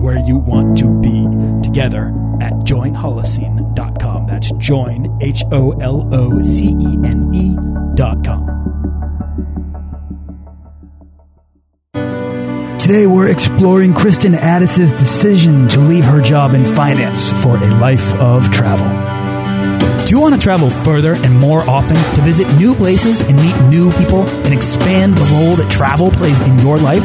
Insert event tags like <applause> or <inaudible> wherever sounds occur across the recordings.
where you want to be together at joinholocene.com. That's join, H O L O C E N E.com. Today, we're exploring Kristin Addis's decision to leave her job in finance for a life of travel. Do you want to travel further and more often to visit new places and meet new people and expand the role that travel plays in your life?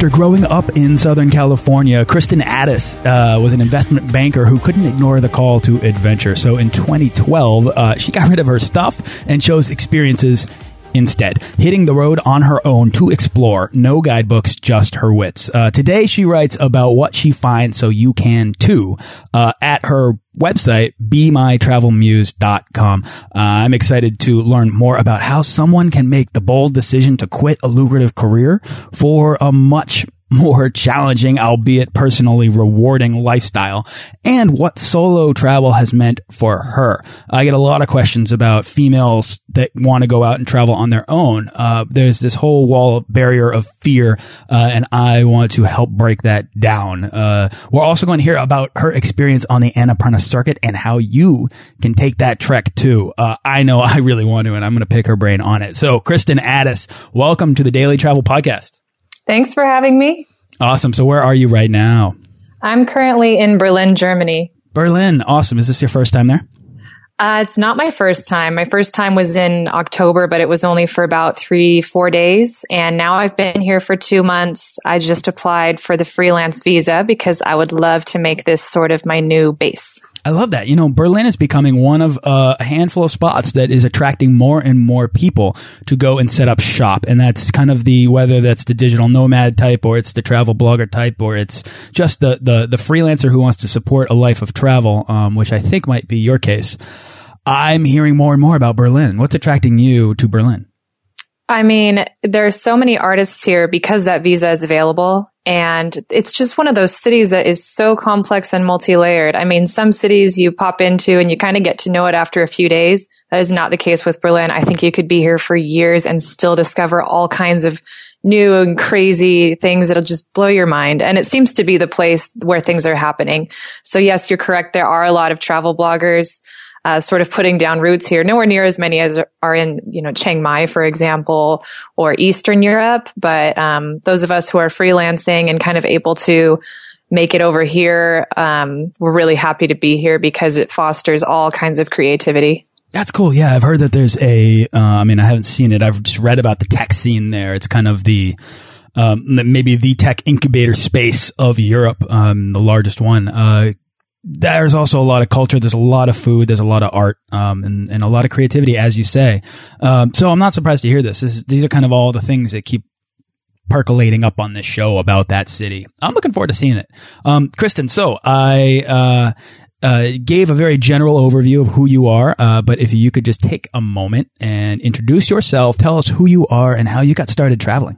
After growing up in Southern California, Kristin Addis uh, was an investment banker who couldn't ignore the call to adventure. So in 2012, uh, she got rid of her stuff and chose experiences instead, hitting the road on her own to explore. No guidebooks, just her wits. Uh, today, she writes about what she finds so you can too uh, at her website, bemytravelmuse.com. Uh, I'm excited to learn more about how someone can make the bold decision to quit a lucrative career for a much more challenging, albeit personally rewarding lifestyle, and what solo travel has meant for her. I get a lot of questions about females that want to go out and travel on their own. Uh, there's this whole wall of barrier of fear, uh, and I want to help break that down. Uh, we're also going to hear about her experience on the Annapurna circuit and how you can take that trek too. Uh, I know I really want to, and I'm going to pick her brain on it. So, Kristin Addis, welcome to the Daily Travel Podcast. Thanks for having me. Awesome. So where are you right now? I'm currently in Berlin, Germany. Berlin. Awesome. Is this your first time there? Uh, it's not my first time. My first time was in October, but it was only for about three, four days. And now I've been here for two months. I just applied for the freelance visa because I would love to make this sort of my new base. I love that. You know, Berlin is becoming one of uh, a handful of spots that is attracting more and more people to go and set up shop. And that's kind of the, whether that's the digital nomad type or it's the travel blogger type or it's just the, the, the freelancer who wants to support a life of travel, um, which I think might be your case. I'm hearing more and more about Berlin. What's attracting you to Berlin? I mean, there's so many artists here because that visa is available. And it's just one of those cities that is so complex and multi-layered. I mean, some cities you pop into and you kind of get to know it after a few days. That is not the case with Berlin. I think you could be here for years and still discover all kinds of new and crazy things that'll just blow your mind. And it seems to be the place where things are happening. So yes, you're correct. There are a lot of travel bloggers uh, sort of putting down roots here. Nowhere near as many as are in, you know, Chiang Mai, for example, or Eastern Europe. But um, those of us who are freelancing and kind of able to make it over here, um, we're really happy to be here because it fosters all kinds of creativity. That's cool. Yeah, I've heard that there's a. Uh, I mean, I haven't seen it. I've just read about the tech scene there. It's kind of the um, maybe the tech incubator space of Europe, um, the largest one. Uh, there's also a lot of culture. There's a lot of food. There's a lot of art, um, and, and a lot of creativity, as you say. Um, so I'm not surprised to hear this. this. These are kind of all the things that keep percolating up on this show about that city. I'm looking forward to seeing it. Um, Kristin, so I, uh, uh, gave a very general overview of who you are, uh, but if you could just take a moment and introduce yourself, tell us who you are and how you got started traveling.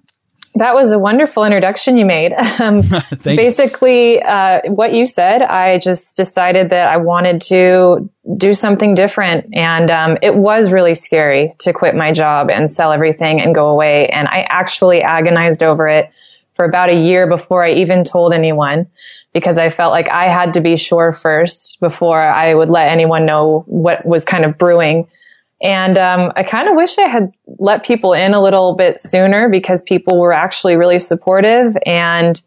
That was a wonderful introduction you made. <laughs> Um, <laughs> basically, uh, what you said, I just decided that I wanted to do something different. And um, it was really scary to quit my job and sell everything and go away. And I actually agonized over it for about a year before I even told anyone because I felt like I had to be sure first before I would let anyone know what was kind of brewing And um, I kind of wish I had let people in a little bit sooner because people were actually really supportive and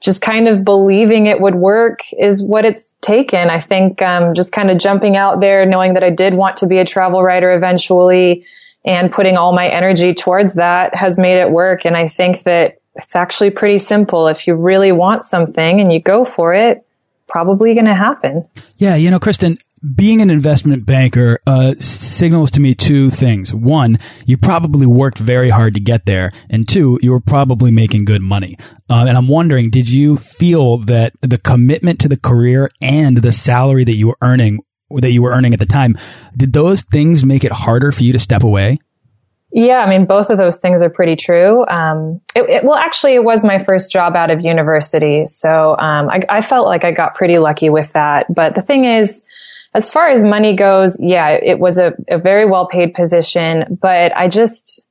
just kind of believing it would work is what it's taken. I think um, just kind of jumping out there, knowing that I did want to be a travel writer eventually and putting all my energy towards that has made it work. And I think that it's actually pretty simple. If you really want something and you go for it, probably going to happen. Yeah, you know, Kristin, being an investment banker uh, signals to me two things. One, you probably worked very hard to get there, and two, you were probably making good money. Uh, and I'm wondering, did you feel that the commitment to the career and the salary that you were earning that you were earning at the time, did those things make it harder for you to step away? Yeah, I mean, both of those things are pretty true. Um, it, it, well, actually, it was my first job out of university, so um, I, I, felt like I got pretty lucky with that. But the thing is, as far as money goes, yeah, it was a, a very well paid position, but I just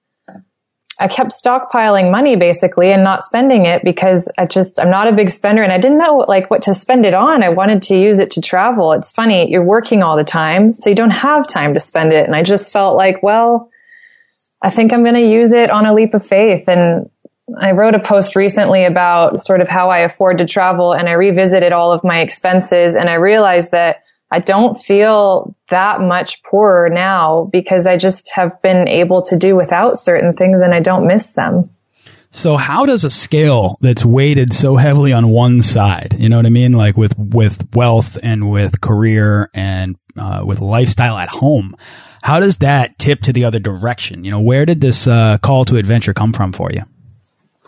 I kept stockpiling money basically and not spending it because I just I'm not a big spender and I didn't know like what to spend it on. I wanted to use it to travel. It's funny, you're working all the time, so you don't have time to spend it. And I just felt like, well, I think I'm going to use it on a leap of faith. And I wrote a post recently about sort of how I afford to travel and I revisited all of my expenses and I realized that I don't feel that much poorer now because I just have been able to do without certain things and I don't miss them. So how does a scale that's weighted so heavily on one side, you know what I mean? Like with, with wealth and with career and uh, with lifestyle at home, how does that tip to the other direction? You know, where did this uh, call to adventure come from for you?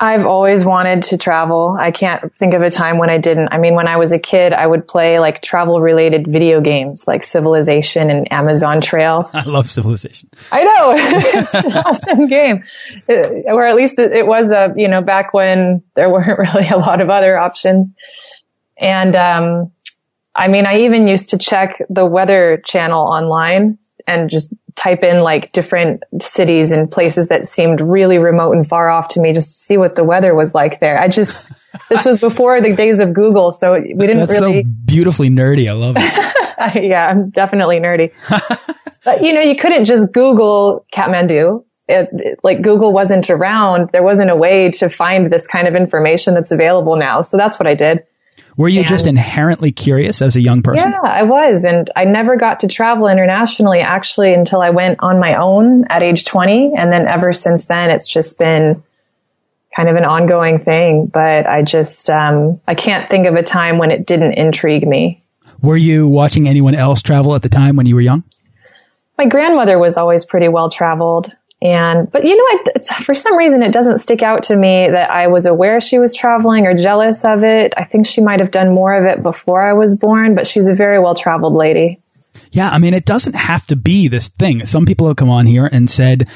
I've always wanted to travel. I can't think of a time when I didn't. I mean, when I was a kid, I would play like travel related video games like Civilization and Amazon Trail. <laughs> I love Civilization. I know. <laughs> it's an awesome game. It, or at least it, it, was a, you know, back when there weren't <laughs> really a lot of other options. And, um, I mean, I even used to check the weather channel online and just type in like different cities and places that seemed really remote and far off to me just to see what the weather was like there. I just, <laughs> this was before the days of Google. So we didn't That's really. so beautifully nerdy. I love it. <laughs> yeah, I'm definitely nerdy. <laughs> but you know, you couldn't just Google Kathmandu. It, it, like Google wasn't around. There wasn't a way to find this kind of information that's available now. So that's what I did. Were you and, just inherently curious as a young person? Yeah, I was. And I never got to travel internationally actually until I went on my own at age 20. And then ever since then, it's just been kind of an ongoing thing. But I just, um, I can't think of a time when it didn't intrigue me. Were you watching anyone else travel at the time when you were young? My grandmother was always pretty well traveled. And, but you know, I, for some reason, it doesn't stick out to me that I was aware she was traveling or jealous of it. I think she might have done more of it before I was born, but she's a very well traveled lady. Yeah. I mean, it doesn't have to be this thing. Some people have come on here and said,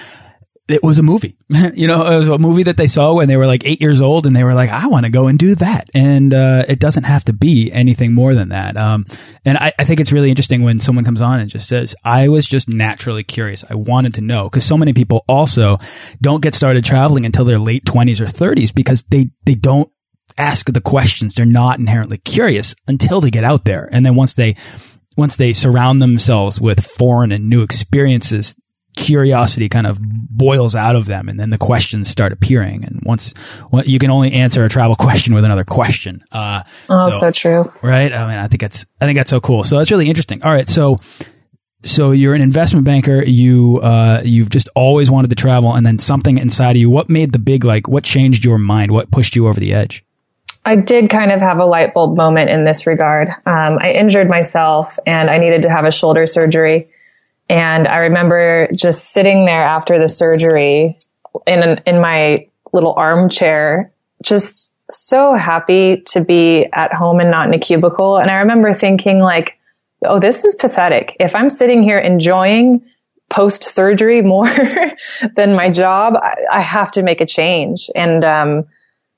it was a movie. <laughs> you know, it was a movie that they saw when they were like eight years old and they were like, I want to go and do that. And, uh, it doesn't have to be anything more than that. Um, and I, I, think it's really interesting when someone comes on and just says, I was just naturally curious. I wanted to know because so many people also don't get started traveling until their late twenties or thirties because they, they don't ask the questions. They're not inherently curious until they get out there. And then once they, once they surround themselves with foreign and new experiences, curiosity kind of boils out of them and then the questions start appearing. And once well, you can only answer a travel <laughs> question with another question. Uh, oh so, so, true. Right? I mean i think that's i think that's so cool. So that's really interesting. All right. So so you're an investment banker. You uh, you've just always wanted to travel and then something inside of you what made the big like what changed your mind? What pushed you over the edge? I did kind of have a light bulb moment in this regard. Um, I injured myself and I needed to have a shoulder surgery. And I remember just sitting there after the surgery in an, in my little armchair, just so happy to be at home and not in a cubicle. And I remember thinking like, oh, this is pathetic. If I'm sitting here enjoying post surgery more <laughs> than my job, I, I, have to make a change. And, um,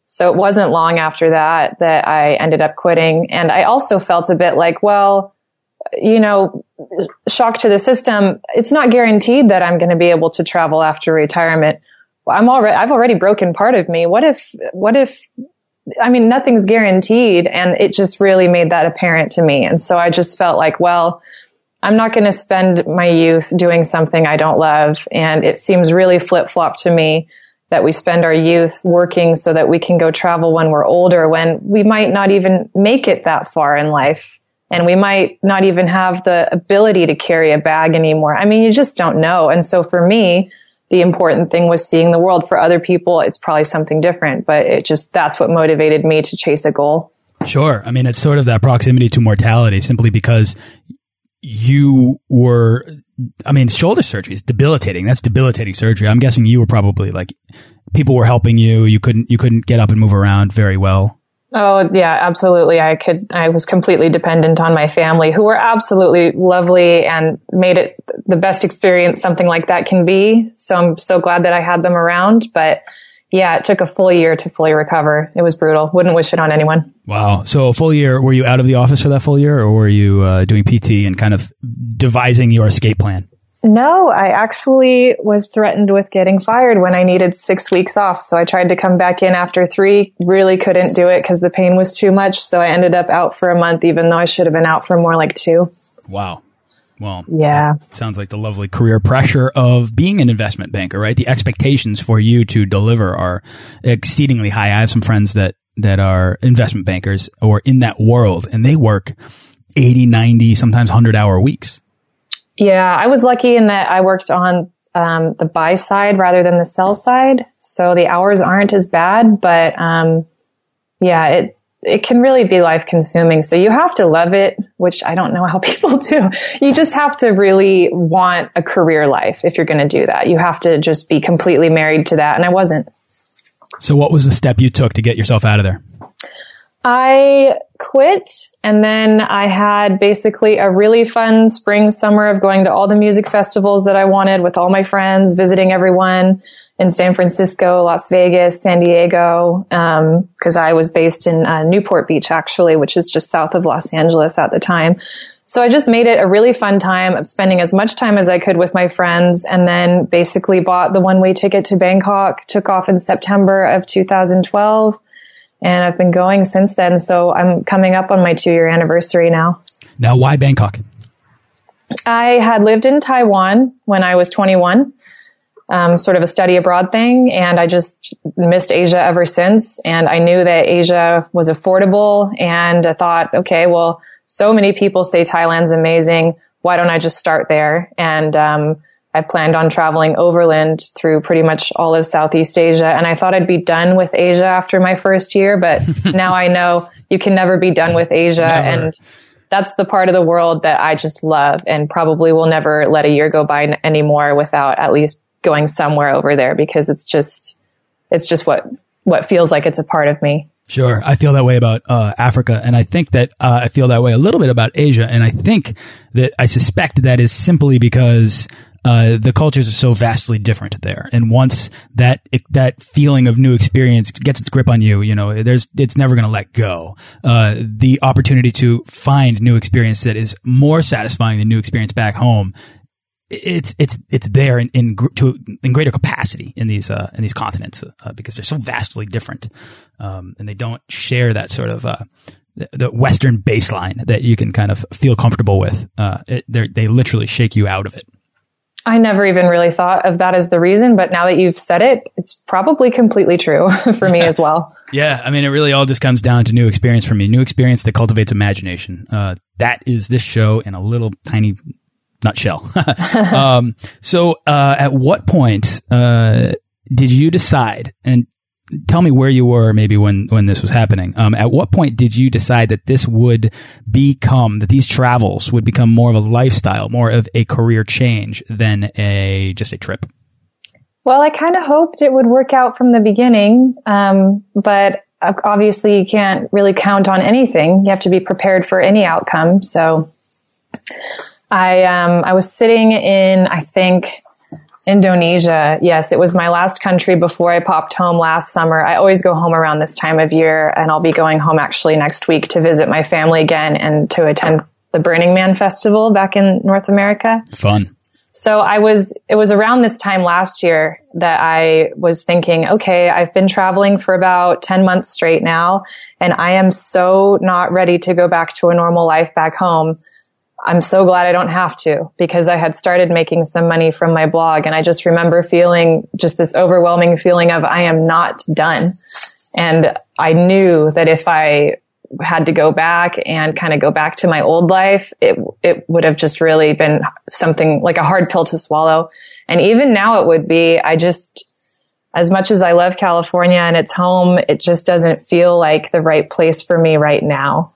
so it wasn't long after that that I ended up quitting. And I also felt a bit like, well, you know, shock to the system, it's not guaranteed that I'm going to be able to travel after retirement. I'm already, I've already broken part of me. What if, what if, I mean, nothing's guaranteed. And it just really made that apparent to me. And so I just felt like, well, I'm not going to spend my youth doing something I don't love. And it seems really flip flop to me that we spend our youth working so that we can go travel when we're older, when we might not even make it that far in life. And we might not even have the ability to carry a bag anymore. I mean, you just don't know. And so for me, the important thing was seeing the world. For other people, it's probably something different, but it just, that's what motivated me to chase a goal. Sure. I mean, it's sort of that proximity to mortality simply because you were, I mean, shoulder surgery is debilitating. That's debilitating surgery. I'm guessing you were probably like, people were helping you. You couldn't, you couldn't get up and move around very well. Oh yeah, absolutely. I could, I was completely dependent on my family who were absolutely lovely and made it the best experience something like that can be. So I'm so glad that I had them around, but yeah, it took a full year to fully recover. It was brutal. Wouldn't wish it on anyone. Wow. So a full year, were you out of the office for that full year or were you uh, doing PT and kind of devising your escape plan? No, I actually was threatened with getting fired when I needed six weeks off. So I tried to come back in after three, really couldn't do it because the pain was too much. So I ended up out for a month, even though I should have been out for more like two. Wow. Well, yeah. Sounds like the lovely career pressure of being an investment banker, right? The expectations for you to deliver are exceedingly high. I have some friends that, that are investment bankers or in that world and they work 80, 90, sometimes 100 hour weeks. Yeah. I was lucky in that I worked on um, the buy side rather than the sell side. So the hours aren't as bad, but, um, yeah, it, it can really be life consuming. So you have to love it, which I don't know how <laughs> people do. You just have to really want a career life if you're going to do that. You have to just be completely married to that. And I wasn't. So what was the step you took to get yourself out of there? I quit and then I had basically a really fun spring summer of going to all the music festivals that I wanted with all my friends, visiting everyone in San Francisco, Las Vegas, San Diego, because um, I was based in uh, Newport Beach, actually, which is just south of Los Angeles at the time. So I just made it a really fun time of spending as much time as I could with my friends and then basically bought the one way ticket to Bangkok, took off in September of 2012 and I've been going since then. So I'm coming up on my two year anniversary now. Now, why Bangkok? I had lived in Taiwan when I was 21 um, sort of a study abroad thing. And I just missed Asia ever since. And I knew that Asia was affordable. And I thought, okay, well, so many people say Thailand's amazing. Why don't I just start there? And, um, I planned on traveling overland through pretty much all of Southeast Asia. And I thought I'd be done with Asia after my first year, but <laughs> now I know you can never be done with Asia. Never. And that's the part of the world that I just love and probably will never let a year go by anymore without at least going somewhere over there because it's just it's just what what feels like it's a part of me. Sure, I feel that way about uh, Africa, and I think that uh, I feel that way a little bit about Asia, and I think that I suspect that is simply because uh, the cultures are so vastly different there. And once that that feeling of new experience gets its grip on you, you know, there's it's never going to let go. Uh, the opportunity to find new experience that is more satisfying than new experience back home it's it's it's there in in, to, in greater capacity in these uh, in these continents uh, because they're so vastly different, um, and they don't share that sort of uh, the, Western baseline that you can kind of feel comfortable with. Uh, they literally shake you out of it. I never even really thought of that as the reason, but now that you've said it, it's probably completely true <laughs> for me as well. <laughs> Yeah, I mean, it really all just comes down to new experience for me. New experience that cultivates imagination. Uh, that is this show in a little tiny nutshell. <laughs> um, so, uh, at what point uh, did you decide? And tell me where you were, maybe when when this was happening. Um, at what point did you decide that this would become that these travels would become more of a lifestyle, more of a career change than a just a trip? Well, I kind of hoped it would work out from the beginning, um, but obviously you can't really count on anything. You have to be prepared for any outcome. So I um I was sitting in I think Indonesia. Yes, it was my last country before I popped home last summer. I always go home around this time of year and I'll be going home actually next week to visit my family again and to attend the Burning Man festival back in North America. Fun. So I was, it was around this time last year that I was thinking, okay, I've been traveling for about 10 months straight now and I am so not ready to go back to a normal life back home I'm so glad I don't have to because I had started making some money from my blog. And I just remember feeling just this overwhelming feeling of I am not done. And I knew that if I had to go back and kind of go back to my old life, it, it would have just really been something like a hard pill to swallow. And even now it would be, I just, as much as I love California and it's home, it just doesn't feel like the right place for me right now.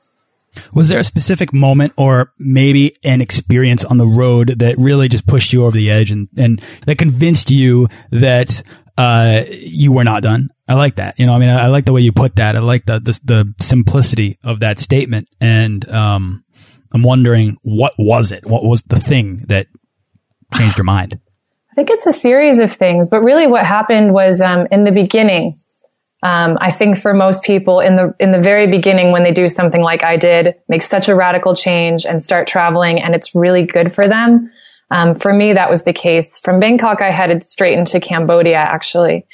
Was there a specific moment or maybe an experience on the road that really just pushed you over the edge and, and that convinced you that uh, you were not done? I like that. You know, I mean, I, I like the way you put that. I like the, the, the simplicity of that statement. And um, I'm wondering, what was it? What was the thing that changed your mind? I think it's a series of things, but really what happened was um, in the beginning, um, I think for most people in the in the very beginning, when they do something like I did, make such a radical change and start traveling, and it's really good for them. Um, for me, that was the case. From Bangkok, I headed straight into Cambodia, actually,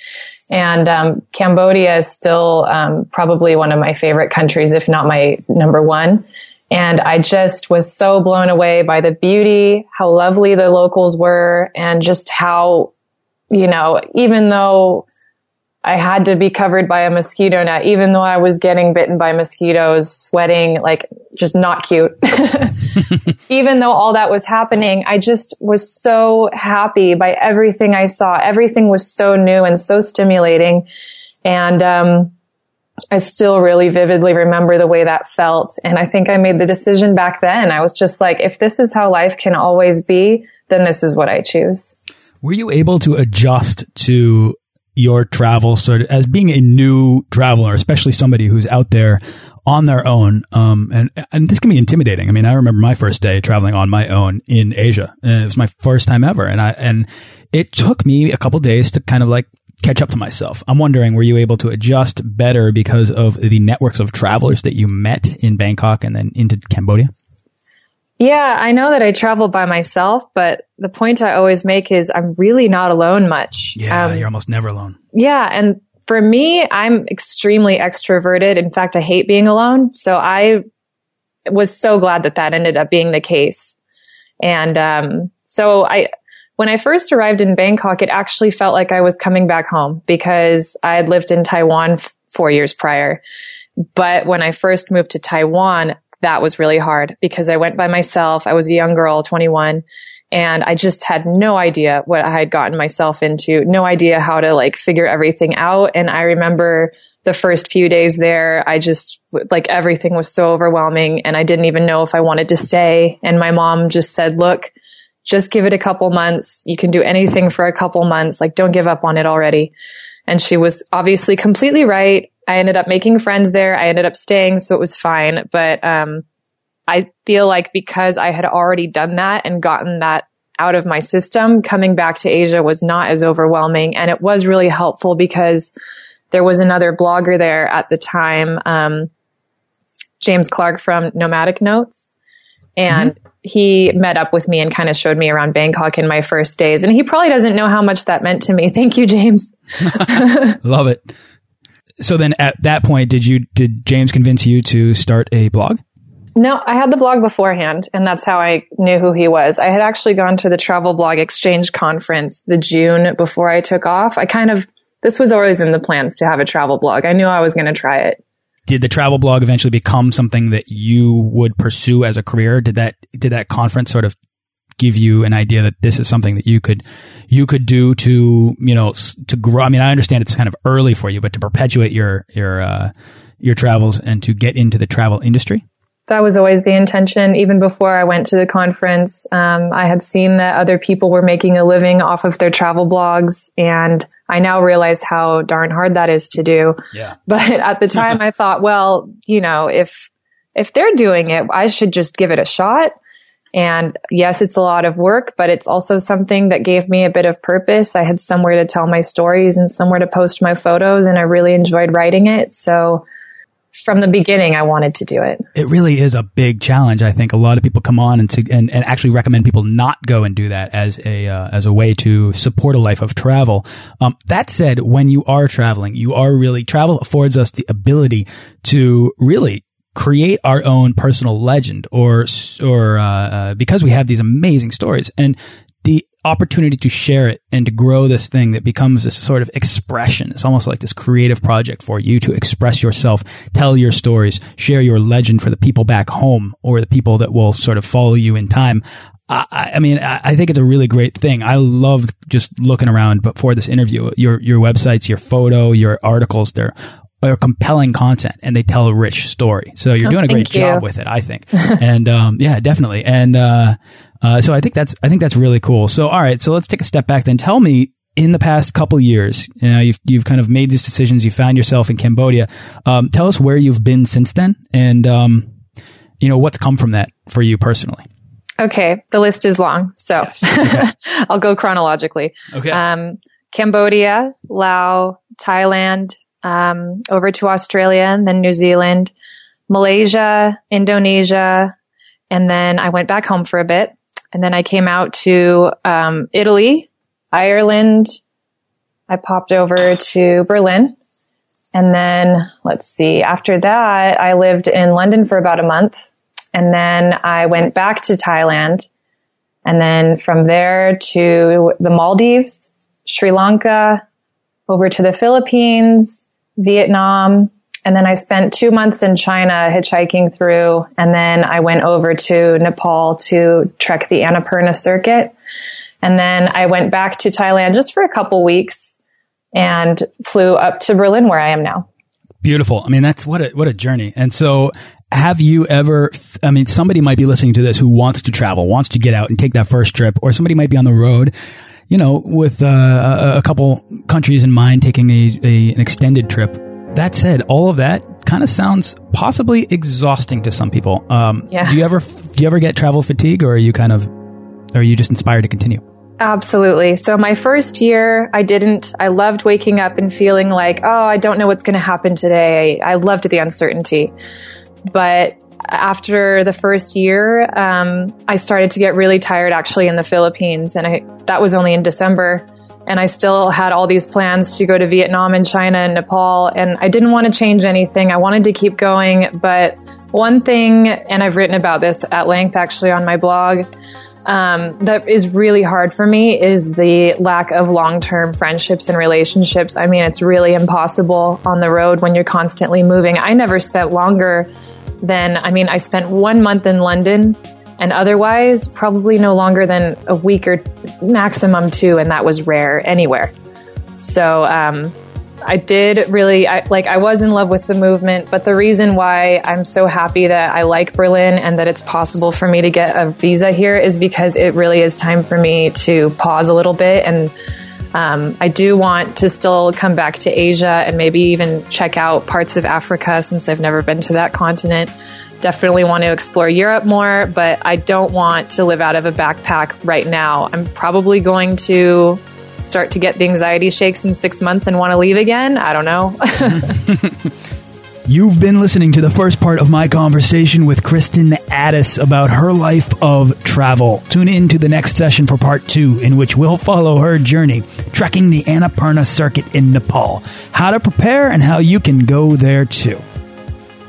and um, Cambodia is still um, probably one of my favorite countries, if not my number one. And I just was so blown away by the beauty, how lovely the locals were, and just how, you know, even though I had to be covered by a mosquito net, even though I was getting bitten by mosquitoes, sweating, like just not cute. <laughs> even though all that was happening, I just was so happy by everything I saw. Everything was so new and so stimulating. And, um, I still really vividly remember the way that felt. And I think I made the decision back then. I was just like, if this is how life can always be, then this is what I choose. Were you able to adjust to your travel sort of as being a new traveler, especially somebody who's out there on their own. Um, and, and this can be intimidating. I mean, I remember my first day traveling on my own in Asia. it was my first time ever. And I, and it took me a couple days to kind of like catch up to myself. I'm wondering, were you able to adjust better because of the networks of travelers that you met in Bangkok and then into Cambodia? Yeah, I know that I travel by myself, but the point I always make is I'm really not alone much. Yeah, um, you're almost never alone. Yeah, and for me, I'm extremely extroverted. In fact, I hate being alone. So I was so glad that that ended up being the case. And um, so I, when I first arrived in Bangkok, it actually felt like I was coming back home because I had lived in Taiwan f- four years prior. But when I first moved to Taiwan, that was really hard because I went by myself. I was a young girl, 21, and I just had no idea what I had gotten myself into, no idea how to like figure everything out. And I remember the first few days there, I just like everything was so overwhelming and I didn't even know if I wanted to stay. And my mom just said, look, just give it a couple months. You can do anything for a couple months. Like don't give up on it already. And she was obviously completely right. I ended up making friends there. I ended up staying, so it was fine. But um, I feel like because I had already done that and gotten that out of my system, coming back to Asia was not as overwhelming. And it was really helpful because there was another blogger there at the time, um, James Clark from Nomadic Notes. And mm-hmm. he met up with me and kind of showed me around Bangkok in my first days. And he probably doesn't know how much that meant to me. <laughs> Thank you, James. <laughs> Love it so then at that point, did you did James convince you to start a blog? No, I had the blog beforehand, and that's how I knew who he was. I had actually gone to the Travel Blog Exchange conference the June before I took off. I kind of this was always in the plans to have a travel blog. I knew I was going to try it. Did the travel blog eventually become something that you would pursue as a career? Did that did that conference sort of give you an idea that this is something that you could you could do to you know to grow. I mean, I understand it's kind of early for you, but to perpetuate your your uh, your travels and to get into the travel industry. That was always the intention. Even before I went to the conference, um, I had seen that other people were making a living off of their travel blogs, and I now realize how darn hard that is to do. Yeah. <laughs> But at the time, <laughs> I thought, well, you know, if if they're doing it, I should just give it a shot. And yes, it's a lot of work, but it's also something that gave me a bit of purpose. I had somewhere to tell my stories and somewhere to post my photos and I really enjoyed writing it. So from the beginning, I wanted to do it. It really is a big challenge. I think a lot of people come on and, to, and, and actually recommend people not go and do that as a, uh, as a way to support a life of travel. Um, that said, when you are traveling, you are really, travel affords us the ability to really create our own personal legend or or uh, uh, because we have these amazing stories and the opportunity to share it and to grow this thing that becomes this sort of expression. It's almost like this creative project for you to express yourself, tell your stories, share your legend for the people back home or the people that will sort of follow you in time. I, I mean, I think it's a really great thing. I loved just looking around before this interview. Your your websites, your photo, your articles, they're compelling content and they tell a rich story. So you're oh, doing a great you. job with it, I think. <laughs> and um, yeah, definitely. And uh, uh, so I think that's I think that's really cool. So all right, so let's take a step back. Then tell me in the past couple years, you know, you've you've kind of made these decisions. You found yourself in Cambodia. Um, tell us where you've been since then, and um, you know what's come from that for you personally. Okay, the list is long, so yes, okay. <laughs> I'll go chronologically. Okay. Um, Cambodia, Laos, Thailand, um, over to Australia, and then New Zealand, Malaysia, Indonesia, and then I went back home for a bit. And then I came out to um, Italy, Ireland. I popped over to Berlin. And then let's see, after that, I lived in London for about a month. And then I went back to Thailand. And then from there to the Maldives, Sri Lanka, over to the Philippines, Vietnam, and then I spent two months in China hitchhiking through. And then I went over to Nepal to trek the Annapurna circuit. And then I went back to Thailand just for a couple weeks and flew up to Berlin where I am now. Beautiful. I mean, that's what a, what a journey. And so have you ever, I mean, somebody might be listening to this who wants to travel, wants to get out and take that first trip, or somebody might be on the road you know, with uh, a couple countries in mind, taking a, a, an extended trip. That said, all of that kind of sounds possibly exhausting to some people. Um, yeah. Do you ever do you ever get travel fatigue, or are you kind of, are you just inspired to continue? Absolutely. So my first year, I didn't. I loved waking up and feeling like, oh, I don't know what's going to happen today. I, I loved the uncertainty, but after the first year, um, I started to get really tired actually in the Philippines, and I that was only in December and I still had all these plans to go to Vietnam and China and Nepal. And I didn't want to change anything. I wanted to keep going. But one thing, and I've written about this at length actually on my blog, um, that is really hard for me is the lack of long term friendships and relationships. I mean, it's really impossible on the road when you're constantly moving. I never spent longer than, I mean, I spent one month in London and otherwise probably no longer than a week or maximum two, and that was rare anywhere. So um, I did really I, like I was in love with the movement, but the reason why I'm so happy that I like Berlin and that it's possible for me to get a visa here is because it really is time for me to pause a little bit and. Um, I do want to still come back to Asia and maybe even check out parts of Africa since I've never been to that continent definitely want to explore Europe more, but I don't want to live out of a backpack right now. I'm probably going to start to get the anxiety shakes in six months and want to leave again. I don't know. <laughs> <laughs> You've been listening to the first part of my conversation with Kristin Addis about her life of travel. Tune in to the next session for part two, in which we'll follow her journey trekking the Annapurna circuit in Nepal, how to prepare, and how you can go there too.